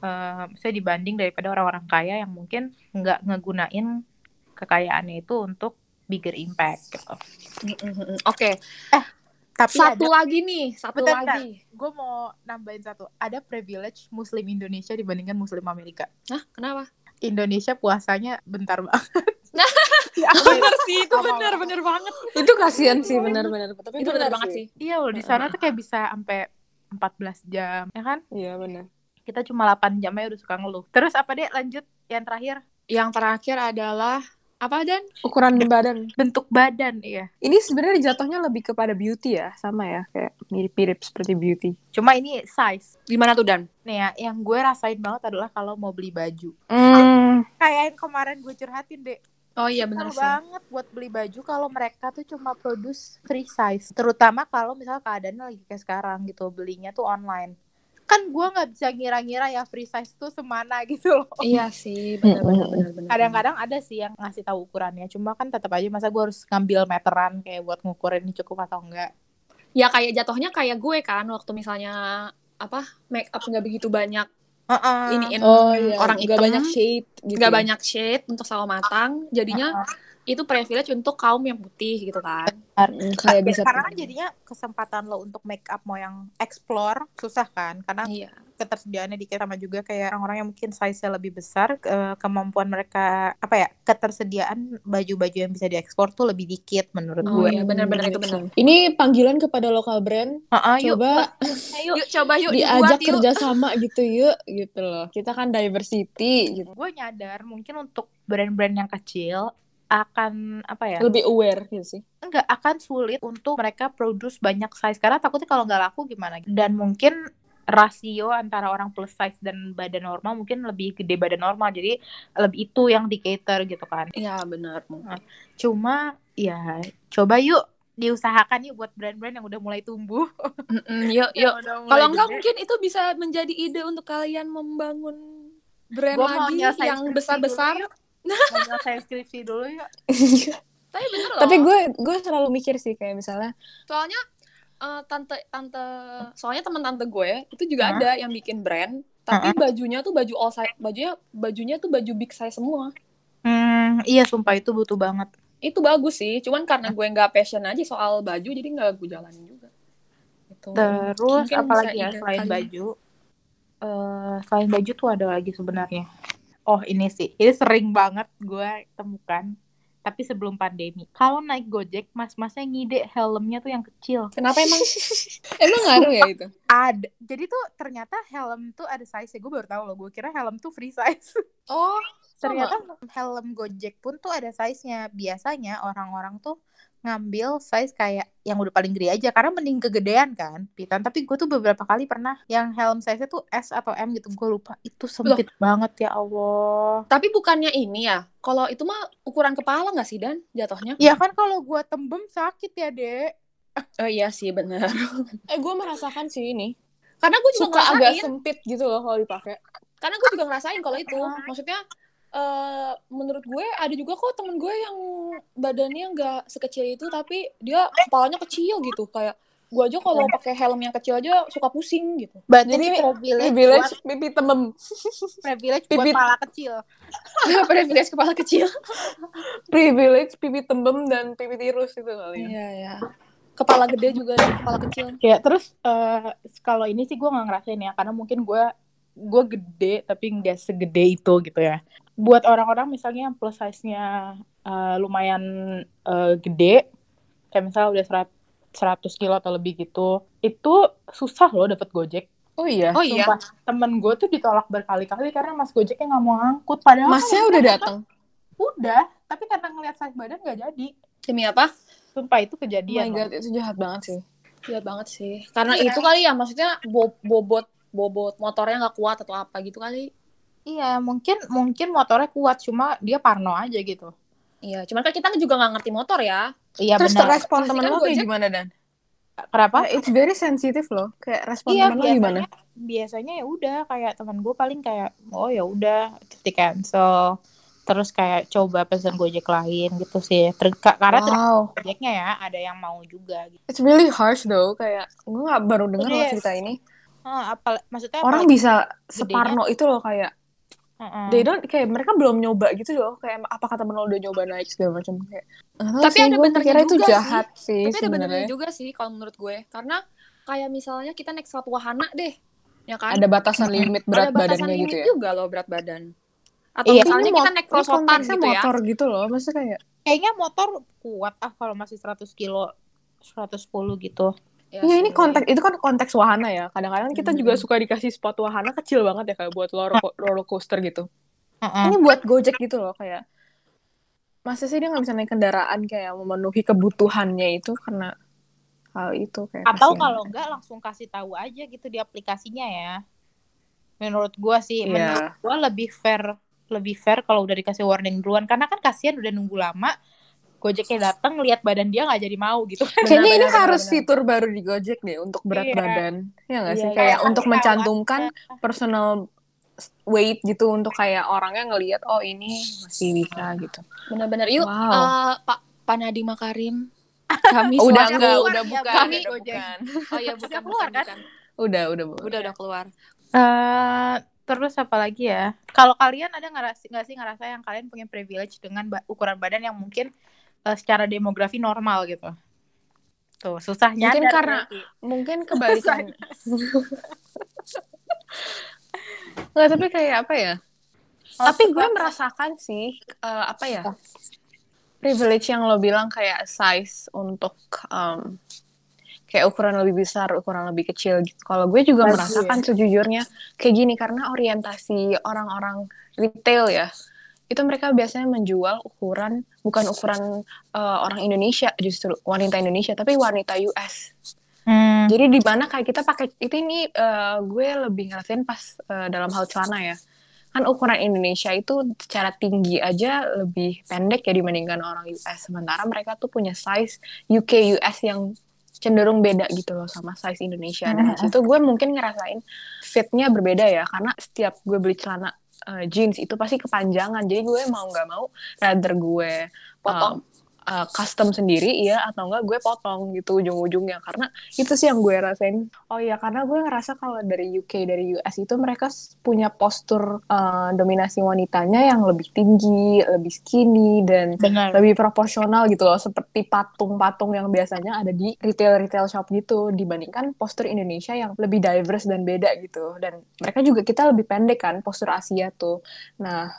Eh, saya dibanding daripada orang-orang kaya yang mungkin nggak ngegunain kekayaannya itu untuk bigger impact gitu. Oke, Tapi satu ada, lagi nih, satu Bentar, lagi. gue mau nambahin satu. Ada privilege Muslim Indonesia dibandingkan Muslim Amerika. Hah, kenapa? Indonesia puasanya bentar banget. Nah, Ya, bener sih, itu Apa-apa. bener, bener banget. Itu kasihan sih benar-benar. Tapi Itu bener banget sih. Iya loh, di sana tuh kayak bisa sampai 14 jam, ya kan? Iya benar. Kita cuma 8 jam aja udah suka ngeluh. Terus apa deh lanjut yang terakhir Yang terakhir adalah apa dan? Ukuran badan. bentuk badan iya. Ini sebenarnya jatuhnya lebih kepada beauty ya, sama ya, kayak mirip-mirip seperti beauty. Cuma ini size. Gimana tuh dan? Nih ya, yang gue rasain banget adalah kalau mau beli baju. Hmm. Kayak yang kemarin gue curhatin deh. Oh iya bener sih. banget buat beli baju kalau mereka tuh cuma produce free size. Terutama kalau misal keadaannya lagi kayak sekarang gitu, belinya tuh online. Kan gue nggak bisa ngira-ngira ya free size tuh semana gitu loh. Iya sih, bener. Kadang-kadang ada sih yang ngasih tahu ukurannya, cuma kan tetap aja masa gue harus ngambil meteran kayak buat ngukurin ini cukup atau enggak. Ya kayak jatuhnya kayak gue kan waktu misalnya apa make up nggak begitu banyak Heeh. iniin Oh iya, orang nggak hitam, banyak shade gitu. nggak ya. banyak shade untuk sawo matang, jadinya itu privilege untuk kaum yang putih gitu kan. Mm, kayak bisa karena kan jadinya kesempatan lo untuk make up mau yang explore susah kan karena Iya. ketersediaannya dikit sama juga kayak orang-orang yang mungkin size-nya lebih besar ke- kemampuan mereka apa ya ketersediaan baju-baju yang bisa diekspor tuh lebih dikit menurut Oh gue. iya benar-benar itu benar. Ini panggilan kepada lokal brand. Heeh, yuk, Coba yuk. Yuk coba yuk diajak dibuat yuk. kerjasama gitu yuk, gitu loh. Kita kan diversity, gitu. Gue nyadar mungkin untuk brand-brand yang kecil akan apa ya Lebih aware gitu sih. enggak akan sulit untuk mereka produce banyak size karena takutnya kalau nggak laku gimana dan mungkin rasio antara orang plus size dan badan normal mungkin lebih gede badan normal jadi lebih itu yang di cater gitu kan Iya benar. cuma ya coba yuk diusahakan yuk buat brand-brand yang udah mulai tumbuh Mm-mm, Yuk yuk. Mulai Kalau enggak mungkin itu bisa menjadi ide untuk kalian membangun brand Gua lagi yang besar-besar. Nyelesain skripsi dulu yuk Tapi bener loh. Tapi gue gue selalu mikir sih kayak misalnya soalnya eh, tante tante soalnya teman tante gue itu juga Hah? ada yang bikin brand tapi bajunya tuh baju all size bajunya bajunya tuh baju big size semua hmm, iya sumpah itu butuh banget itu bagus sih cuman karena gue nggak passion aja soal baju jadi nggak gue jalanin juga gitu. Terus Mungkin apalagi ya selain kali. baju? eh selain baju tuh ada lagi sebenarnya. Oh ini sih, ini sering banget gue temukan. Tapi sebelum pandemi, kalau naik Gojek, mas-masnya ngide helmnya tuh yang kecil. kenapa emang emang ngaruh ya itu. Ada, jadi tuh ternyata helm tuh ada size. Gue baru tahu loh, gue kira helm tuh free size. oh ternyata helm Gojek pun tuh ada size-nya. Biasanya orang-orang tuh ngambil size kayak yang udah paling gede aja karena mending kegedean kan pitan tapi gue tuh beberapa kali pernah yang helm size-nya tuh S atau M gitu gue lupa. Itu sempit banget ya Allah. Tapi bukannya ini ya? Kalau itu mah ukuran kepala nggak sih dan jatuhnya? Ya kan kalau gue tembem sakit ya dek. Oh iya sih benar. Eh gue merasakan sih ini. karena gue juga Suka agak sempit gitu loh kalau dipakai. karena gue juga ngerasain kalau itu. Maksudnya eh menurut gue ada juga kok temen gue yang badannya nggak sekecil itu tapi dia kepalanya kecil gitu. Kayak gue aja kalau pakai helm yang kecil aja suka pusing gitu. Berarti Jadi ini privilege, Privilege buat, pipi temem. privilege buat Pipi- kepala kecil. Privilege kepala kecil. Privilege pipi tembem dan pipi tirus itu kali ya. iya ya kepala gede juga dan kepala kecil. Ya terus eh, kalau ini sih gue nggak ngerasain ya karena mungkin gue gue gede tapi nggak segede itu gitu ya buat orang-orang misalnya yang plus size-nya eh, lumayan eh, gede kayak misalnya udah serat- 100 kilo atau lebih gitu itu susah loh dapet gojek Oh iya. oh iya Sumpah, temen gue tuh ditolak berkali-kali karena mas gojeknya nggak mau ngangkut padahal kan Masnya udah datang. udah tapi karena ngeliat size badan nggak jadi demi apa sumpah itu Oh my kejadian loh. god, itu jahat banget sih. Iya banget sih karena Iya. itu kali ya maksudnya bo- bobot bobot motornya nggak kuat atau apa gitu kali iya mungkin mungkin motornya kuat cuma dia parno aja gitu iya cuman kan kita juga nggak ngerti motor ya iya Terus benar respon temen kan lo kayak gimana Dan? kenapa It's very sensitive loh. Kayak respon Iya temen lo gimana? biasanya ya udah kayak teman gue paling kayak oh ya udah di cancel terus kayak coba pesan gojek lain gitu sih Ter- ka- karena Wow, gojeknya ya ada yang mau juga gitu it's really harsh though. Kayak gue nggak baru dengar loh cerita ini. Ah, apa maksudnya Orang bisa gedenya. separno itu loh kayak Heeh. they don't kayak mereka belum nyoba gitu loh. Kayak apa kata Menol udah nyoba naik segala macam kayak. Tapi sih, ada benernya itu juga sih. jahat sih, Tapi ada benernya juga sih kalau menurut gue. Karena kayak misalnya kita naik pesawat wahana deh. Ya kan? Ada batasan limit berat Ada batasan badannya limit gitu ya. juga loh berat badan. Atau Iya. misalnya Ini kita naik konteksnya gitu ya. motor gitu loh. Maksudnya kayak kayaknya motor kuat ah kalau masih 100 kilo 110 gitu Ya Iya ini sih. konteks itu kan konteks wahana ya. Kadang-kadang kita Hmm. juga suka dikasih spot wahana kecil banget ya kayak buat roller, roller coaster gitu. Heeh. Ini buat Gojek gitu loh kayak masa sih dia nggak bisa naik kendaraan kayak memenuhi kebutuhannya itu karena hal itu kayak atau kalau enggak langsung kasih tahu aja gitu di aplikasinya ya menurut gua sih Iya. menurut gua lebih fair lebih fair kalau udah dikasih warning duluan karena kan kasihan udah nunggu lama Gojeknya datang lihat badan dia nggak jadi mau gitu kan Kayaknya ini Benar-benar, harus benar-benar. fitur baru di Gojek deh untuk berat Iya. badan. Ya nggak sih? Iya, Kayak iya. untuk Tapi mencantumkan personal weight gitu untuk kayak orangnya ngelihat oh ini masih bisa gitu. Bener-bener yuk Wow. eh, Pak Pak Nadiem Makarim. Kami udah enggak, keluar udah ya, bukan, kami udah Gojek. bukan. Oh iya bukan Udah keluar, bukan, kan? bukan. Udah, udah, bu- Udah udah keluar. Eh, terus apa lagi ya kalau kalian ada ngerasa nggak sih ngerasa yang kalian punya privilege dengan ba- ukuran badan yang mungkin eh, secara demografi normal gitu. Tuh susah Mungkin karena- berarti. Mungkin kebalikan. Nggak, tapi kayak apa ya? Oh, tapi gue merasakan sih eh, apa ya? Privilege yang lo bilang kayak size untuk em, kayak ukuran lebih besar ukuran lebih kecil gitu. Kalau gue juga Baju merasakan sejujurnya kayak gini karena orientasi orang-orang retail ya itu mereka biasanya menjual ukuran bukan ukuran eh, orang Indonesia justru wanita Indonesia tapi wanita US Hmm, jadi di mana kayak kita pakai itu ini eh, gue lebih ngerasain pas eh, dalam hal celana ya. Kan ukuran Indonesia itu secara tinggi aja lebih pendek ya dibandingkan orang US. Sementara mereka tuh punya size UK US yang cenderung beda gitu loh sama size Indonesia. Dan di situ gue mungkin ngerasain fitnya berbeda ya karena setiap gue beli celana eh, jeans itu pasti kepanjangan. Jadi gue mau nggak mau rather gue Potong. um, uh, custom sendiri ya atau enggak gue potong gitu ujung-ujungnya. Karena itu sih yang gue rasain. Oh iya karena gue ngerasa kalau dari UK dari US itu mereka punya postur uh, dominasi wanitanya yang lebih tinggi lebih skinny dan benar. lebih proporsional gitu loh. Seperti patung-patung yang biasanya ada di retail-retail shop gitu. Dibandingkan postur Indonesia yang lebih diverse dan beda gitu. Dan mereka juga kita lebih pendek kan postur Asia tuh. Nah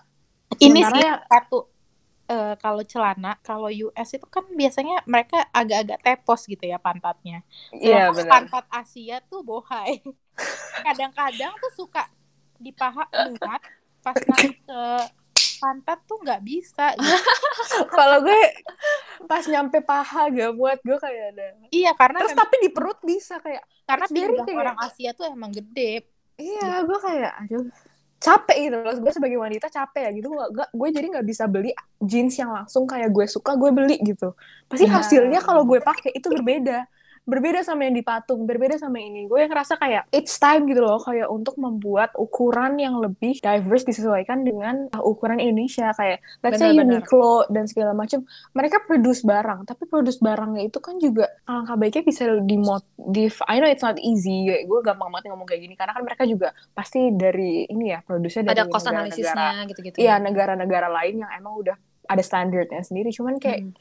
ini sih ya- satu eh, kalau celana kalau US itu kan biasanya mereka agak-agak tepos gitu ya pantatnya. Iya Sedangkan benar. pantat Asia tuh bohai. Kadang-kadang tuh suka di paha muat pas naik ke pantat tuh nggak bisa gitu. kalau gue pas nyampe paha gak buat gue kayak ada. Iya karena terus memang- tapi di perut bisa kayak karena kayak- orang Asia tuh emang gede. Iya gue kayak aduh capek gitu loh. Gue sebagai wanita capek ya gitu. Gak, gak- gue jadi nggak bisa beli jeans yang langsung kayak gue suka gue beli gitu. Pasti Benar. hasilnya kalau gue pakai itu berbeda berbeda sama yang dipatung berbeda sama ini gue ngerasa kayak it's time gitu loh kayak untuk membuat ukuran yang lebih diverse disesuaikan dengan uh, ukuran Indonesia kayak let's say. Uniqlo dan segala macam mereka produce barang tapi produce barangnya itu kan juga alangkah baiknya bisa dimodif I know it's not easy gue gampang banget ngomong kayak gini karena kan mereka juga pasti dari ini ya produser dari Ada cost analisisnya gitu-gitu. iya negara-negara lain yang emang udah ada standarnya sendiri cuman kayak Hmm.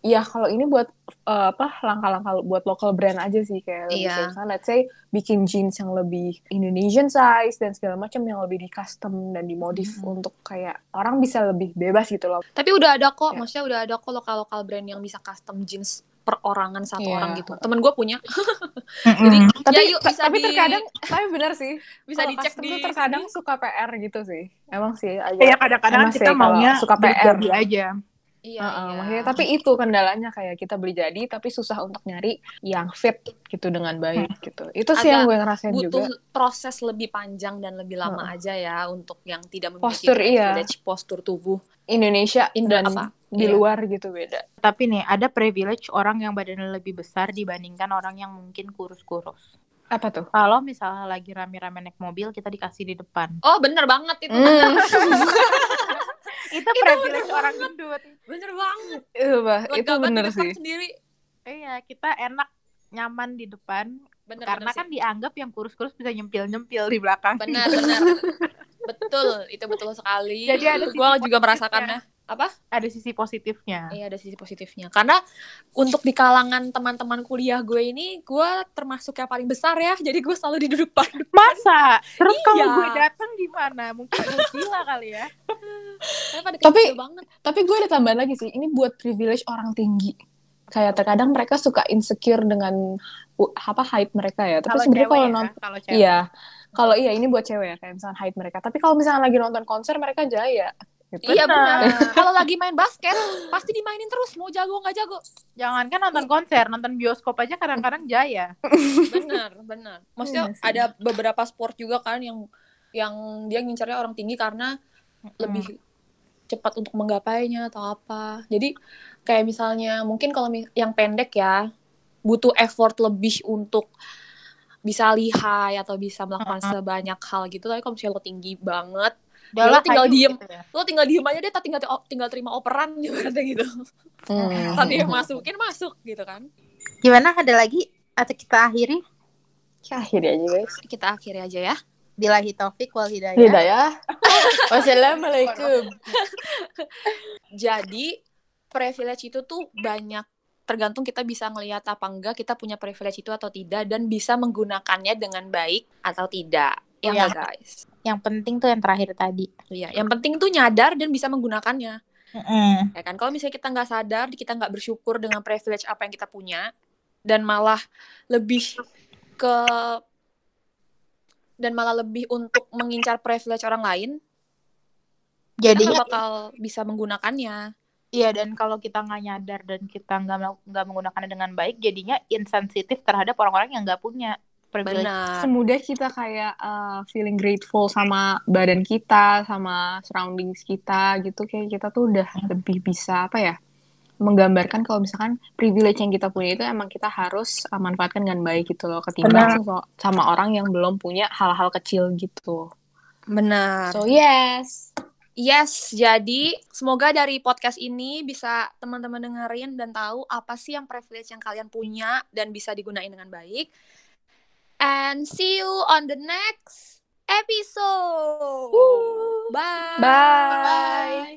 Ya kalau ini buat eh, apa langkah-langkah buat local brand aja sih kayak lebih Iya. safe. let's say bikin jeans yang lebih Indonesian size dan segala macam yang lebih di custom dan dimodif Hmm. untuk kayak orang bisa lebih bebas gitu loh Tapi udah ada kok, Ya. maksudnya udah ada kok lokal-lokal brand yang bisa custom jeans perorangan satu Iya. orang gitu. Temen gue punya. Jadi tapi ya yuk bisa tapi di, terkadang tapi bener sih bisa kalau dicek di tuh terkadang suka PR gitu sih emang sih agak ya kadang-kadang kita maunya suka PR. aja Iya, Heeh, iya. makanya tapi itu kendalanya kayak kita beli jadi tapi susah untuk nyari yang fit gitu dengan baik gitu. Itu sih Agak yang gue ngerasain butuh juga. proses lebih panjang dan lebih lama aja ya untuk yang tidak memiliki Postur, iya. postur tubuh. Indonesia Indo- dan apa? di Iya. luar gitu beda. tapi nih ada privilege orang yang badannya lebih besar dibandingkan orang yang mungkin kurus-kurus Apa tuh? kalau misalnya lagi rame-rame naik mobil kita dikasih di depan Oh bener banget itu. Hmm. itu privilege orang gendut. Bener banget. Bah. Lega itu banget bener sih. sendiri. Iya, kita enak nyaman di depan Bener, karena bener kan dianggap yang kurus-kurus bisa nyempil-nyempil di belakang. benar benar betul itu betul sekali Jadi ada gue juga merasakannya apa Ada sisi positifnya. iya ada sisi positifnya karena untuk di kalangan teman-teman kuliah gue ini gue termasuk yang paling besar ya jadi gue selalu di depan Masa? Terus kalau Iya. gue datang gimana? Mungkin gue gila kali ya. Tapi- banget Tapi gue ada tambahan lagi sih. Ini buat privilege orang tinggi. Kayak terkadang mereka suka insecure dengan uh, apa height mereka ya. Tapi sebenarnya kalau ya, nonton kalau cewek. Iya. Kalau iya ini buat cewek ya kayak misalnya height mereka. Tapi kalau misalnya lagi nonton konser mereka jaya. Gitu. iya Benar. kalau lagi main basket pasti dimainin terus mau jago nggak jago Jangankan nonton konser, nonton bioskop aja kadang-kadang jaya. benar benar maksudnya sih. ada beberapa sport juga kan yang yang dia ngincarnya orang tinggi karena lebih cepat untuk menggapainya atau apa. Jadi kayak misalnya mungkin kalau mi- yang pendek ya butuh effort lebih untuk bisa lihai atau bisa melakukan sebanyak hal gitu. Tapi kalau misalnya lo tinggi banget, Udah lo lah, tinggal kayu diem. gitu ya. lo tinggal diem aja deh, tak tinggal tinggal terima operan ibaratnya gitu. Hmm. Tadi yang masukin masuk gitu kan. Gimana ada lagi atau kita akhiri? Ya, akhiri aja guys. Kita akhiri aja ya. Bilahi taufik wal hidayah. Hidayah. Wassalamualaikum. Jadi privilege itu tuh banyak tergantung kita bisa ngelihat apa enggak kita punya privilege itu atau tidak dan bisa menggunakannya dengan baik atau tidak. Ya Iya. nggak, guys. Yang penting tuh yang terakhir tadi. Iya, yang penting tuh nyadar dan bisa menggunakannya. Mm-mm. Ya kan? Kalau misalnya kita nggak sadar, kita nggak bersyukur dengan privilege apa yang kita punya dan malah lebih ke dan malah lebih untuk mengincar privilege orang lain, nggak bakal bisa menggunakannya. Iya dan kalau kita nggak nyadar dan kita nggak nggak menggunakannya dengan baik, jadinya insensitif terhadap orang-orang yang nggak punya privilege. Benar. Semudah kita kayak uh, feeling grateful sama badan kita, sama surroundings kita gitu. Kayak kita tuh udah lebih bisa apa ya? menggambarkan kalau misalkan privilege yang kita punya itu emang kita harus uh, manfaatkan dengan baik gitu loh ketimbang so- sama orang yang belum punya hal-hal kecil gitu. Benar. So yes. Yes, jadi semoga dari podcast ini bisa teman-teman dengerin dan tahu apa sih yang privilege yang kalian punya dan bisa digunain dengan baik. And see you on the next episode. Bye. Bye.